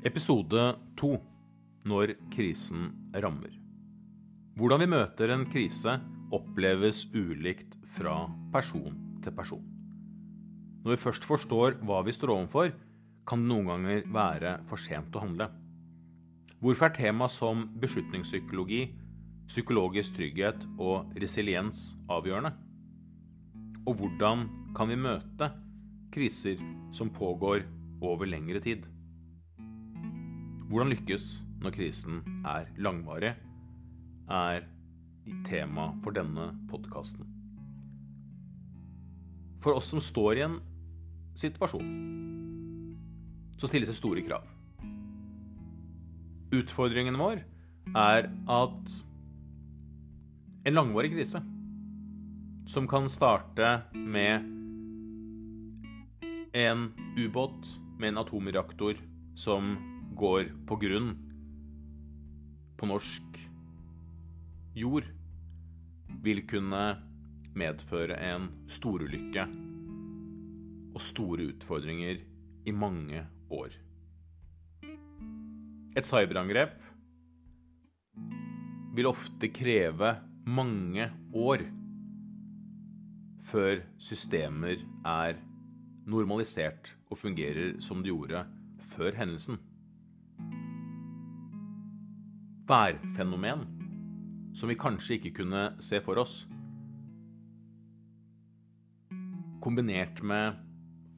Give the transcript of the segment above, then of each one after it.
Episode 2 når krisen rammer. Hvordan vi møter en krise, oppleves ulikt fra person til person. Når vi først forstår hva vi står overfor, kan det noen ganger være for sent å handle. Hvorfor er tema som beslutningspsykologi, psykologisk trygghet og resiliens avgjørende? Og hvordan kan vi møte kriser som pågår over lengre tid? Hvordan lykkes når krisen er langvarig, er tema for denne podkasten. For oss som står i en situasjon, så stilles det store krav. Utfordringen vår er at en langvarig krise, som kan starte med en ubåt med en atomreaktor som går på grunn på norsk jord, vil kunne medføre en storulykke og store utfordringer i mange år. Et cyberangrep vil ofte kreve mange år før systemer er normalisert og fungerer som de gjorde før hendelsen. Værfenomen som vi kanskje ikke kunne se for oss, kombinert med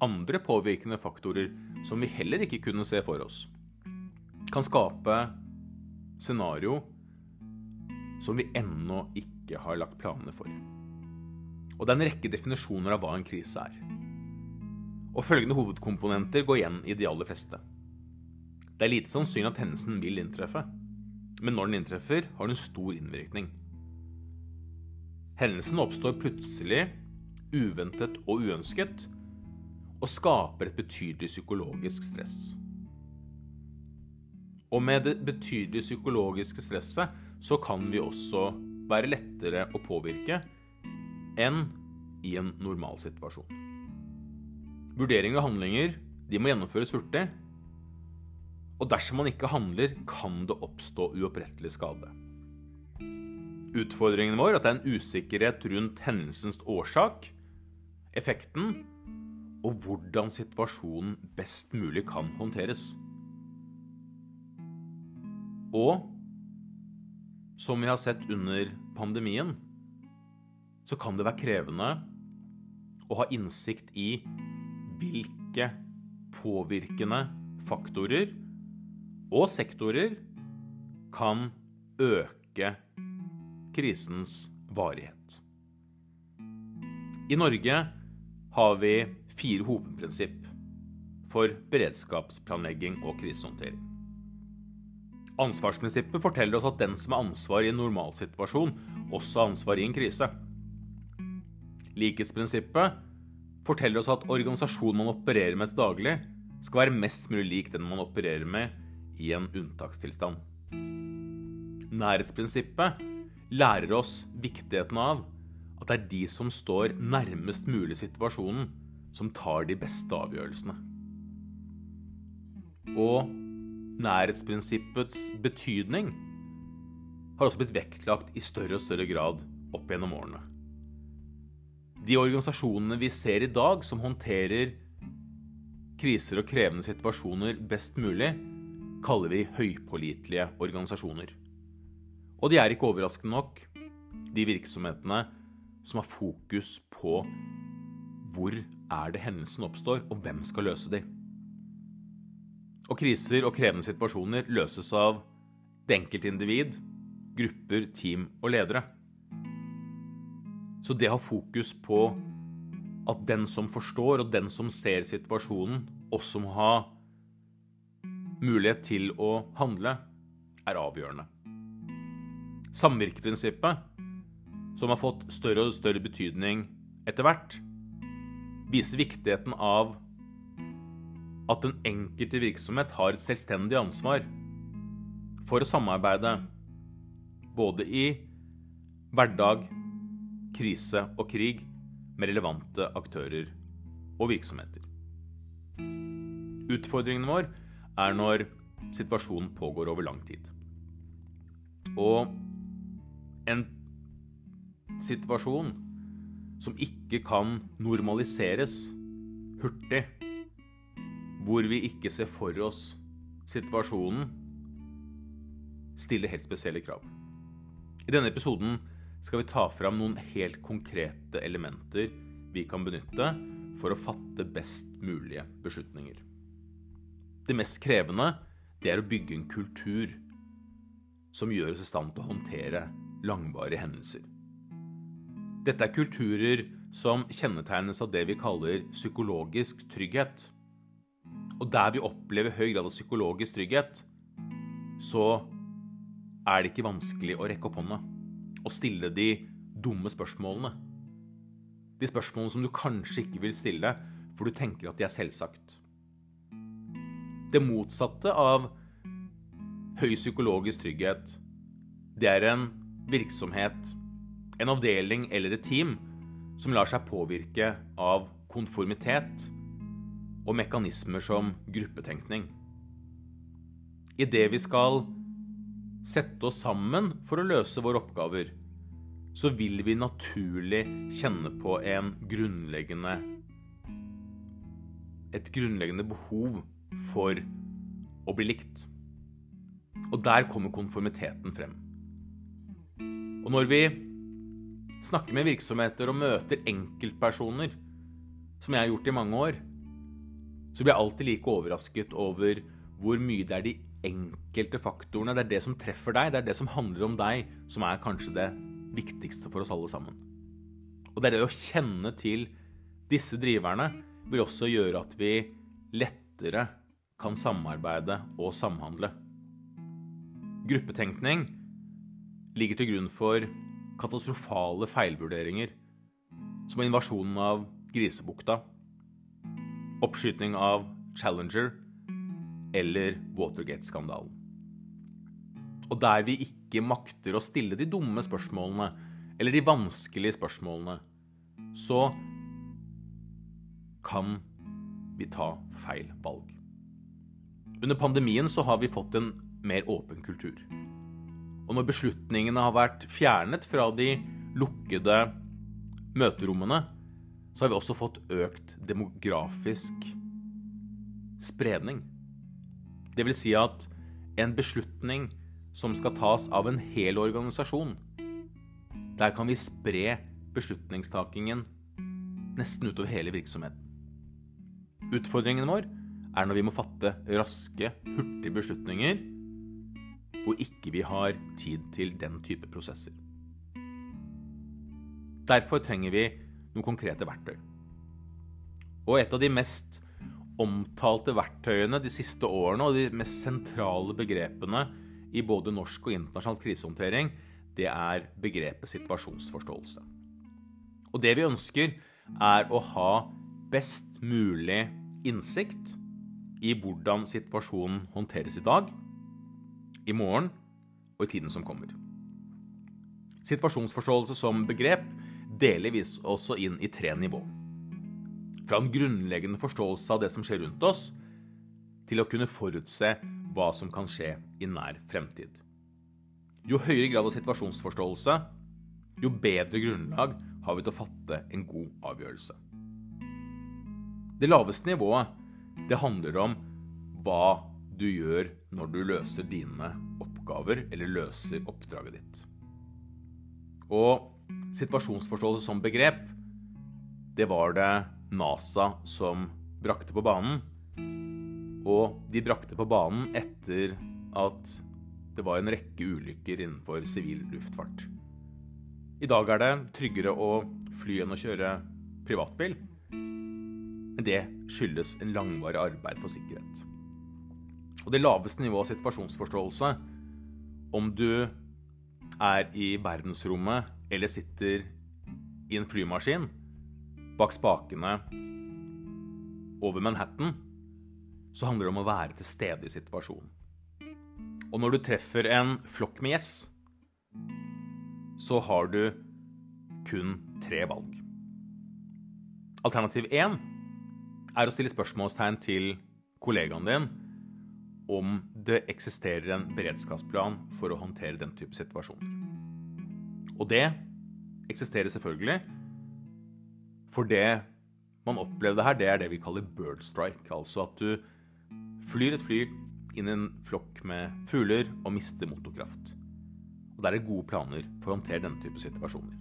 andre påvirkende faktorer som vi heller ikke kunne se for oss, kan skape scenario som vi ennå ikke har lagt planene for. Og det er en rekke definisjoner av hva en krise er. Og følgende hovedkomponenter går igjen i de aller fleste. Det er lite sannsynlig at hendelsen vil inntreffe men når den inntreffer, har den stor innvirkning. Hendelsen oppstår plutselig, uventet og uønsket, og skaper et betydelig psykologisk stress. Og med det betydelige psykologiske stresset så kan vi også være lettere å påvirke enn i en normalsituasjon. Vurdering av handlinger de må gjennomføres hurtig, og dersom man ikke handler, kan det oppstå uopprettelig skade. Utfordringen vår er at det er en usikkerhet rundt hendelsens årsak, effekten og hvordan situasjonen best mulig kan håndteres. Og som vi har sett under pandemien, så kan det være krevende å ha innsikt i hvilke påvirkende faktorer og sektorer kan øke krisens varighet. I Norge har vi fire hovedprinsipp for beredskapsplanlegging og krisehåndtering. Ansvarsprinsippet forteller oss at den som har ansvar i en normalsituasjon, også har ansvar i en krise. Likhetsprinsippet forteller oss at organisasjonen man opererer med til daglig, skal være mest mulig lik den man opererer med i en unntakstilstand. Nærhetsprinsippet lærer oss viktigheten av at det er de som står nærmest mulig situasjonen, som tar de beste avgjørelsene. Og nærhetsprinsippets betydning har også blitt vektlagt i større og større grad opp gjennom årene. De organisasjonene vi ser i dag som håndterer kriser og krevende situasjoner best mulig, kaller vi høypålitelige organisasjoner. Og de er ikke overraskende nok de virksomhetene som har fokus på hvor er det hendelsen oppstår, og hvem skal løse de. Og kriser og krevende situasjoner løses av det enkelte individ, grupper, team og ledere. Så det har fokus på at den som forstår, og den som ser situasjonen, også må ha mulighet til å handle, er avgjørende. Samvirkeprinsippet, som har fått større og større betydning etter hvert, viser viktigheten av at den enkelte virksomhet har et selvstendig ansvar for å samarbeide både i hverdag, krise og krig med relevante aktører og virksomheter. Utfordringen vår er når situasjonen pågår over lang tid. Og en situasjon som ikke kan normaliseres hurtig, hvor vi ikke ser for oss situasjonen, stiller helt spesielle krav. I denne episoden skal vi ta fram noen helt konkrete elementer vi kan benytte for å fatte best mulige beslutninger. Det mest krevende det er å bygge en kultur som gjør oss i stand til å håndtere langvarige hendelser. Dette er kulturer som kjennetegnes av det vi kaller psykologisk trygghet. Og der vi opplever høy grad av psykologisk trygghet, så er det ikke vanskelig å rekke opp hånda og stille de dumme spørsmålene. De spørsmålene som du kanskje ikke vil stille, for du tenker at de er selvsagt. Det motsatte av høy psykologisk trygghet, det er en virksomhet, en avdeling eller et team som lar seg påvirke av konformitet og mekanismer som gruppetenkning. Idet vi skal sette oss sammen for å løse våre oppgaver, så vil vi naturlig kjenne på en grunnleggende Et grunnleggende behov for å bli likt. Og der kommer konformiteten frem. Og når vi snakker med virksomheter og møter enkeltpersoner, som jeg har gjort i mange år, så blir jeg alltid like overrasket over hvor mye det er de enkelte faktorene, det er det som treffer deg, det er det som handler om deg, som er kanskje det viktigste for oss alle sammen. Og det er det å kjenne til disse driverne vil også gjøre at vi lettere kan samarbeide og samhandle. Gruppetenkning ligger til grunn for katastrofale feilvurderinger, som invasjonen av Grisebukta, oppskyting av Challenger eller Watergate-skandalen. Og der vi ikke makter å stille de dumme spørsmålene, eller de vanskelige spørsmålene, så kan vi ta feil valg. Under pandemien så har vi fått en mer åpen kultur. Og når beslutningene har vært fjernet fra de lukkede møterommene, så har vi også fått økt demografisk spredning. Det vil si at en beslutning som skal tas av en hel organisasjon. Der kan vi spre beslutningstakingen nesten utover hele virksomheten. Utfordringen vår er når vi må fatte raske, hurtige beslutninger, og ikke vi har tid til den type prosesser. Derfor trenger vi noen konkrete verktøy. Og et av de mest omtalte verktøyene de siste årene, og de mest sentrale begrepene i både norsk og internasjonal krisehåndtering, det er begrepet situasjonsforståelse. Og det vi ønsker, er å ha best mulig innsikt i hvordan situasjonen håndteres i dag, i morgen og i tiden som kommer. Situasjonsforståelse som begrep deler vi også inn i tre nivå. Fra en grunnleggende forståelse av det som skjer rundt oss, til å kunne forutse hva som kan skje i nær fremtid. Jo høyere grad av situasjonsforståelse, jo bedre grunnlag har vi til å fatte en god avgjørelse. Det laveste nivået det handler om hva du gjør når du løser dine oppgaver eller løser oppdraget ditt. Og situasjonsforståelse som begrep, det var det NASA som brakte på banen og de brakte på banen etter at det var en rekke ulykker innenfor sivil luftfart. I dag er det tryggere å fly enn å kjøre privatbil. Men det skyldes en langvarig arbeid for sikkerhet. Og det laveste nivået av situasjonsforståelse, om du er i verdensrommet eller sitter i en flymaskin bak spakene over Manhattan, så handler det om å være til stede i situasjonen. Og når du treffer en flokk med gjess, så har du kun tre valg. Alternativ én er å stille spørsmålstegn til kollegaen din om det eksisterer en beredskapsplan for å håndtere den type situasjoner. Og det eksisterer selvfølgelig, for det man opplevde her, det er det vi kaller bird strike. Altså at du flyr et fly inn i en flokk med fugler og mister motorkraft. Og der er gode planer for å håndtere denne type situasjoner.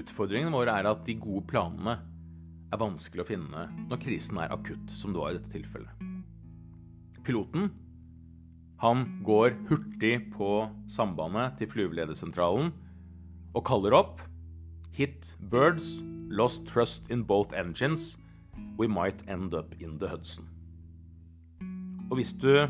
Utfordringen vår er at de gode planene er vanskelig å finne når krisen er akutt, som det var i dette tilfellet. Piloten han går hurtig på sambandet til flyveledersentralen og kaller opp Hit birds, lost trust in both engines. We might end up in the Hudson. Og hvis du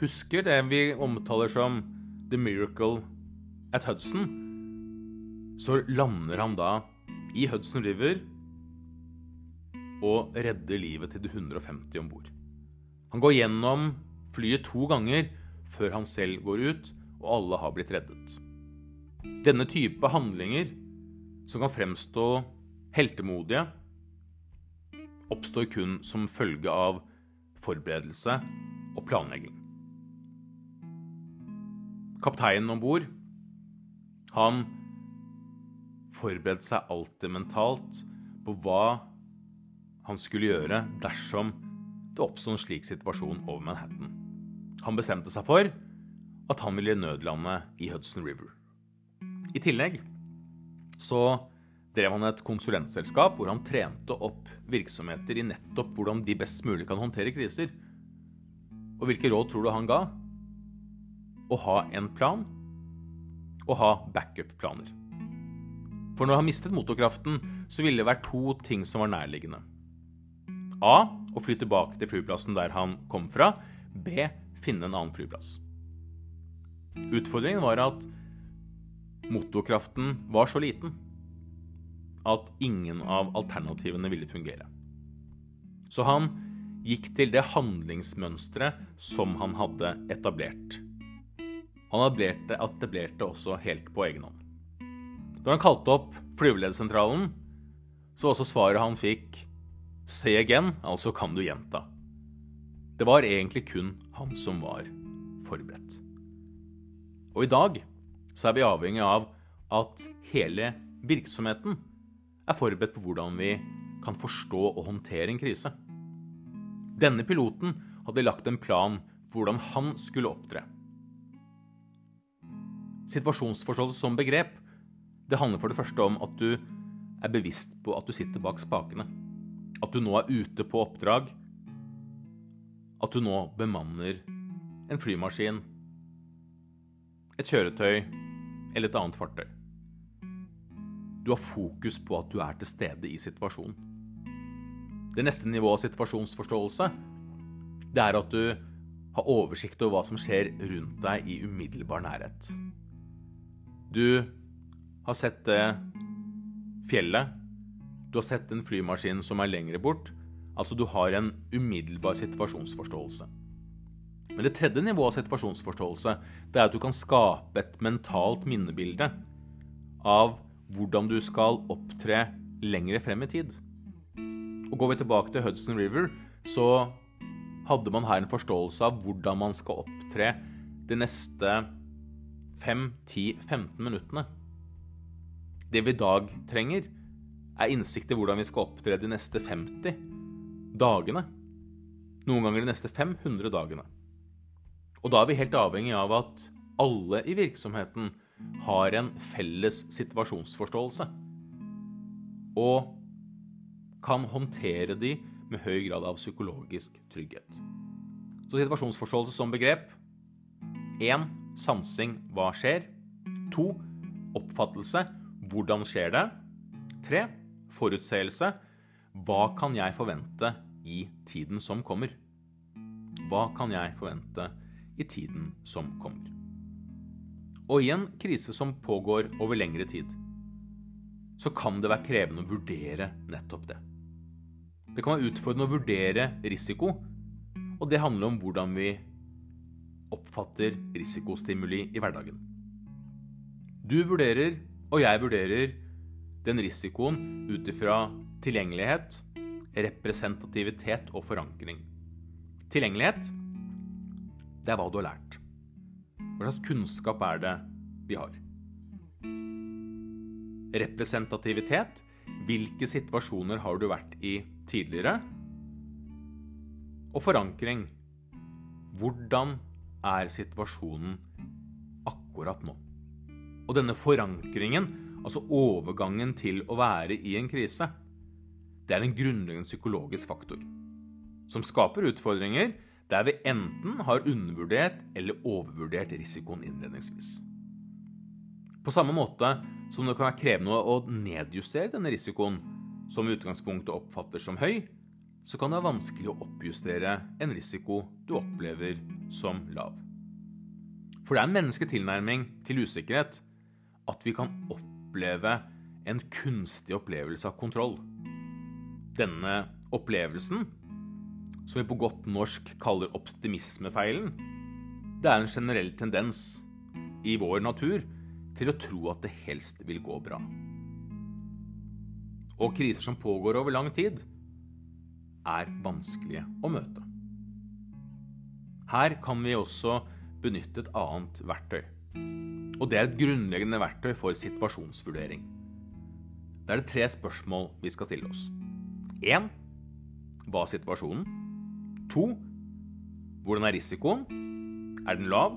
husker det vi omtaler som The Miracle at Hudson, så lander han da i Hudson River og redder livet til de 150 om bord. Han går gjennom flyet to ganger før han selv går ut, og alle har blitt reddet. Denne type handlinger, som kan fremstå heltemodige, oppstår kun som følge av forberedelse og planlegging. Kapteinen om bord, han forberedte seg alltid mentalt på hva han skulle gjøre dersom det oppsto en slik situasjon over Manhattan. Han bestemte seg for at han ville nødlande i Hudson River. I tillegg så drev han et konsulentselskap hvor han trente opp virksomheter i nettopp hvordan de best mulig kan håndtere kriser. Og hvilke råd tror du han ga? Å ha en plan og ha backup-planer. For når han mistet motorkraften, så ville det være to ting som var nærliggende. A. Å fly tilbake til flyplassen der han kom fra. B. Finne en annen flyplass. Utfordringen var at motorkraften var så liten at ingen av alternativene ville fungere. Så han gikk til det handlingsmønsteret som han hadde etablert. Han etablerte, etablerte også helt på egen hånd. Da han kalte opp flyveledersentralen, så var også svaret han fikk Say again, altså kan du gjenta. Det var egentlig kun han som var forberedt. Og i dag så er vi avhengig av at hele virksomheten er forberedt på hvordan vi kan forstå og håndtere en krise. Denne piloten hadde lagt en plan for hvordan han skulle opptre. Situasjonsforståelse som begrep det handler for det første om at du er bevisst på at du sitter bak spakene. At du nå er ute på oppdrag. At du nå bemanner en flymaskin, et kjøretøy eller et annet fartøy. Du har fokus på at du er til stede i situasjonen. Det neste nivået av situasjonsforståelse det er at du har oversikt over hva som skjer rundt deg i umiddelbar nærhet. Du har sett det fjellet. Du har sett en flymaskin som er lengre bort. Altså, du har en umiddelbar situasjonsforståelse. Men det tredje nivået av situasjonsforståelse det er at du kan skape et mentalt minnebilde av hvordan du skal opptre lengre frem i tid. Og Går vi tilbake til Hudson River, så hadde man her en forståelse av hvordan man skal opptre de neste 5-10-15 minuttene. Det vi i dag trenger, er innsikt i hvordan vi skal opptre de neste 50 dagene. Noen ganger de neste 500 dagene. Og da er vi helt avhengig av at alle i virksomheten har en felles situasjonsforståelse og kan håndtere de med høy grad av psykologisk trygghet. Så situasjonsforståelse som begrep 1. Sansing hva skjer? 2. Oppfattelse hvordan skjer det? 3. Forutseelse hva kan jeg forvente i tiden som kommer? Hva kan jeg forvente i tiden som kommer? Og i en krise som pågår over lengre tid, så kan det være krevende å vurdere nettopp det. Det kan være utfordrende å vurdere risiko, og det handler om hvordan vi oppfatter risikostimuli i hverdagen. Du vurderer, og jeg vurderer, den risikoen ut ifra tilgjengelighet, representativitet og forankring. Tilgjengelighet det er hva du har lært. Hva slags kunnskap er det vi har? Representativitet. Hvilke situasjoner har du vært i tidligere? Og forankring. Hvordan er situasjonen akkurat nå? Og denne forankringen, altså overgangen til å være i en krise, det er en grunnleggende psykologisk faktor som skaper utfordringer der vi enten har undervurdert eller overvurdert risikoen innledningsvis. På samme måte som det kan være krevende å nedjustere denne risikoen, som i utgangspunktet oppfatter som høy, så kan det være vanskelig å oppjustere en risiko du opplever som lav. For det er en mennesketilnærming til usikkerhet at vi kan oppleve en kunstig opplevelse av kontroll. Denne opplevelsen som vi på godt norsk kaller optimismefeilen, det er en generell tendens i vår natur til å tro at det helst vil gå bra. Og kriser som pågår over lang tid, er vanskelige å møte. Her kan vi også benytte et annet verktøy. Og det er et grunnleggende verktøy for situasjonsvurdering. Det er det tre spørsmål vi skal stille oss. 1. Hva er situasjonen? 2. hvordan er risikoen? Er den lav,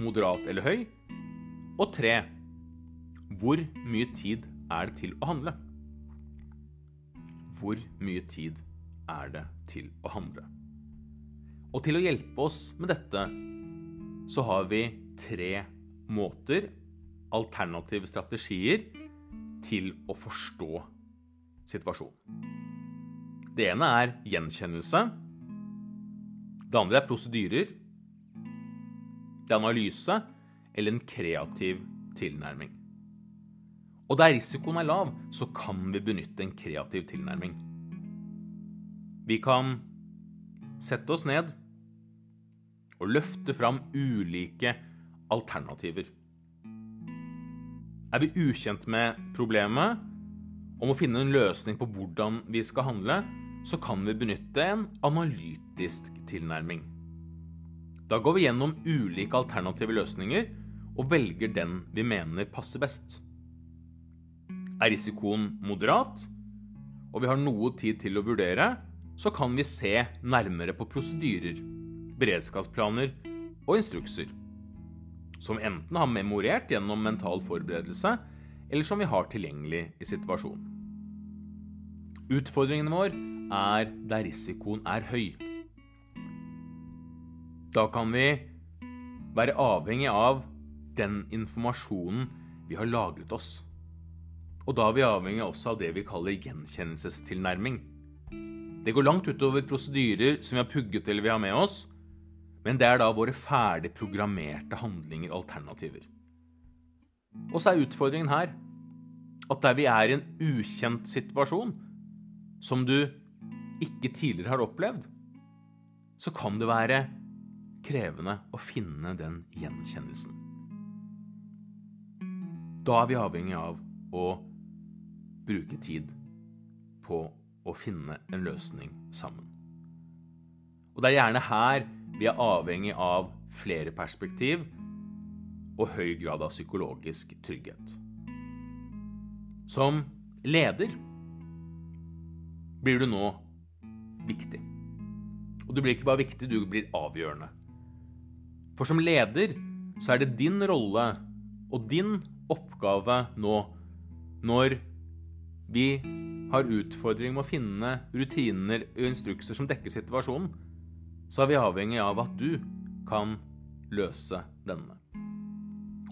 moderat eller høy? Og 3. hvor mye tid er det til å handle? Hvor mye tid er det til å handle? Og til å hjelpe oss med dette, så har vi tre måter, alternative strategier, til å forstå situasjonen. Det ene er gjenkjennelse. Det andre er prosedyrer. Det er analyse eller en kreativ tilnærming. Og der risikoen er lav, så kan vi benytte en kreativ tilnærming. Vi kan sette oss ned og løfte fram ulike alternativer. Er vi ukjent med problemet og må finne en løsning på hvordan vi skal handle, så kan vi benytte en analytisk tilnærming. Da går vi gjennom ulike alternative løsninger og velger den vi mener passer best. Er risikoen moderat, og vi har noe tid til å vurdere, så kan vi se nærmere på prosedyrer, beredskapsplaner og instrukser, som enten har memorert gjennom mental forberedelse, eller som vi har tilgjengelig i situasjonen. Utfordringen vår er der risikoen er høy. Da kan vi være avhengig av den informasjonen vi har lagret oss. Og da er vi avhengig også av det vi kaller gjenkjennelsestilnærming. Det går langt utover prosedyrer som vi har pugget eller vi har med oss, men det er da våre ferdig programmerte handlinger alternativer. Og så er utfordringen her at der vi er i en ukjent situasjon, som du ikke tidligere har opplevd, så kan det være krevende å finne den gjenkjennelsen. Da er vi avhengig av å bruke tid på å finne en løsning sammen. Og det er gjerne her vi er avhengig av flere perspektiv og høy grad av psykologisk trygghet. Som leder blir du nå viktig. Og du blir ikke bare viktig, du blir avgjørende. For som leder så er det din rolle og din oppgave nå, når vi har utfordring med å finne rutiner og instrukser som dekker situasjonen, så er vi avhengig av at du kan løse denne.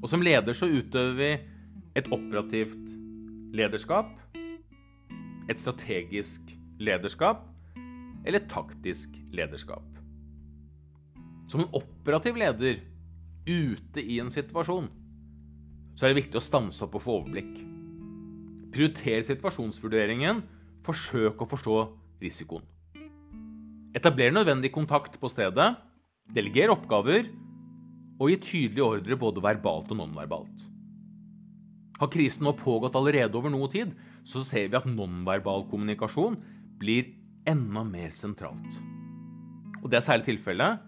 Og som leder så utøver vi et operativt lederskap, et strategisk lederskap eller et taktisk lederskap. Som en operativ leder ute i en situasjon så er det viktig å stanse opp og få overblikk. Prioritere situasjonsvurderingen, forsøk å forstå risikoen. Etablere nødvendig kontakt på stedet, delegere oppgaver og gi tydelige ordre både verbalt og nonverbalt. Har krisen nå pågått allerede over noe tid, så ser vi at nonverbal kommunikasjon blir enda mer sentralt. Og det er særlig tilfellet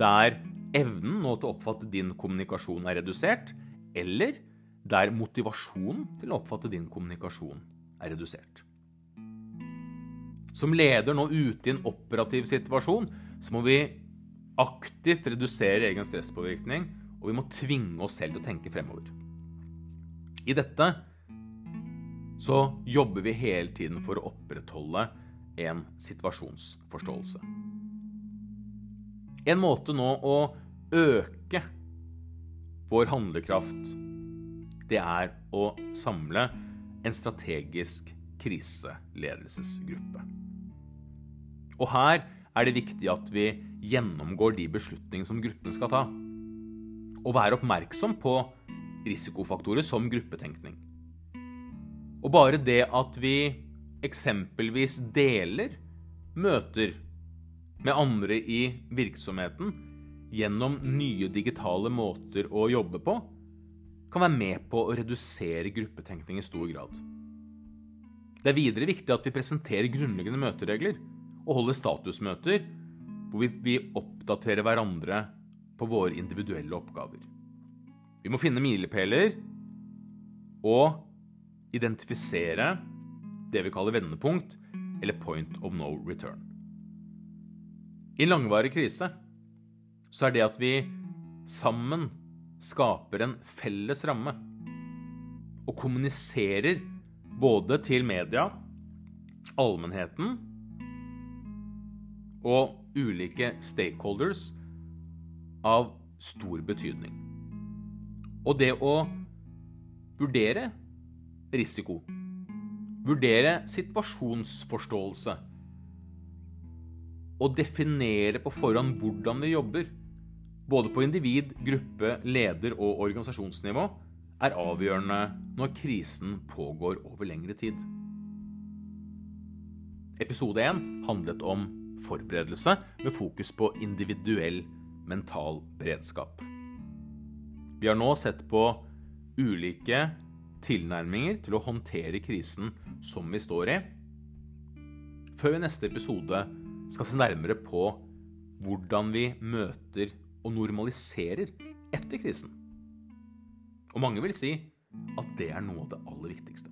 der evnen nå til å oppfatte din kommunikasjon er redusert, eller der motivasjonen til å oppfatte din kommunikasjon er redusert. Som leder nå ute i en operativ situasjon, så må vi aktivt redusere egen stresspåvirkning, og vi må tvinge oss selv til å tenke fremover. I dette så jobber vi hele tiden for å opprettholde en situasjonsforståelse. En måte nå å øke vår handlekraft, det er å samle en strategisk kriseledelsesgruppe. Og her er det viktig at vi gjennomgår de beslutningene som gruppen skal ta. Og være oppmerksom på risikofaktorer som gruppetenkning. Og bare det at vi eksempelvis deler møter med andre i virksomheten gjennom nye digitale måter å jobbe på, kan være med på å redusere gruppetenkning i stor grad. Det er videre viktig at vi presenterer grunnleggende møteregler og holder statusmøter hvor vi, oppdaterer hverandre på våre individuelle oppgaver. Vi må finne milepæler og identifisere det vi kaller vendepunkt, eller point of no return. I langvarig krise så er det at vi sammen skaper en felles ramme og kommuniserer både til media, allmennheten og ulike stakeholders av stor betydning. Og det å vurdere risiko, vurdere situasjonsforståelse og definere på forhånd hvordan vi jobber, både på individ-, gruppe-, leder- og organisasjonsnivå, er avgjørende når krisen pågår over lengre tid. Episode 1 handlet om forberedelse med fokus på individuell mental beredskap. Vi har nå sett på ulike tilnærminger til å håndtere krisen som vi står i, før vi i neste episode skal se nærmere på hvordan vi møter og normaliserer etter krisen. Og mange vil si at det er noe av det aller viktigste.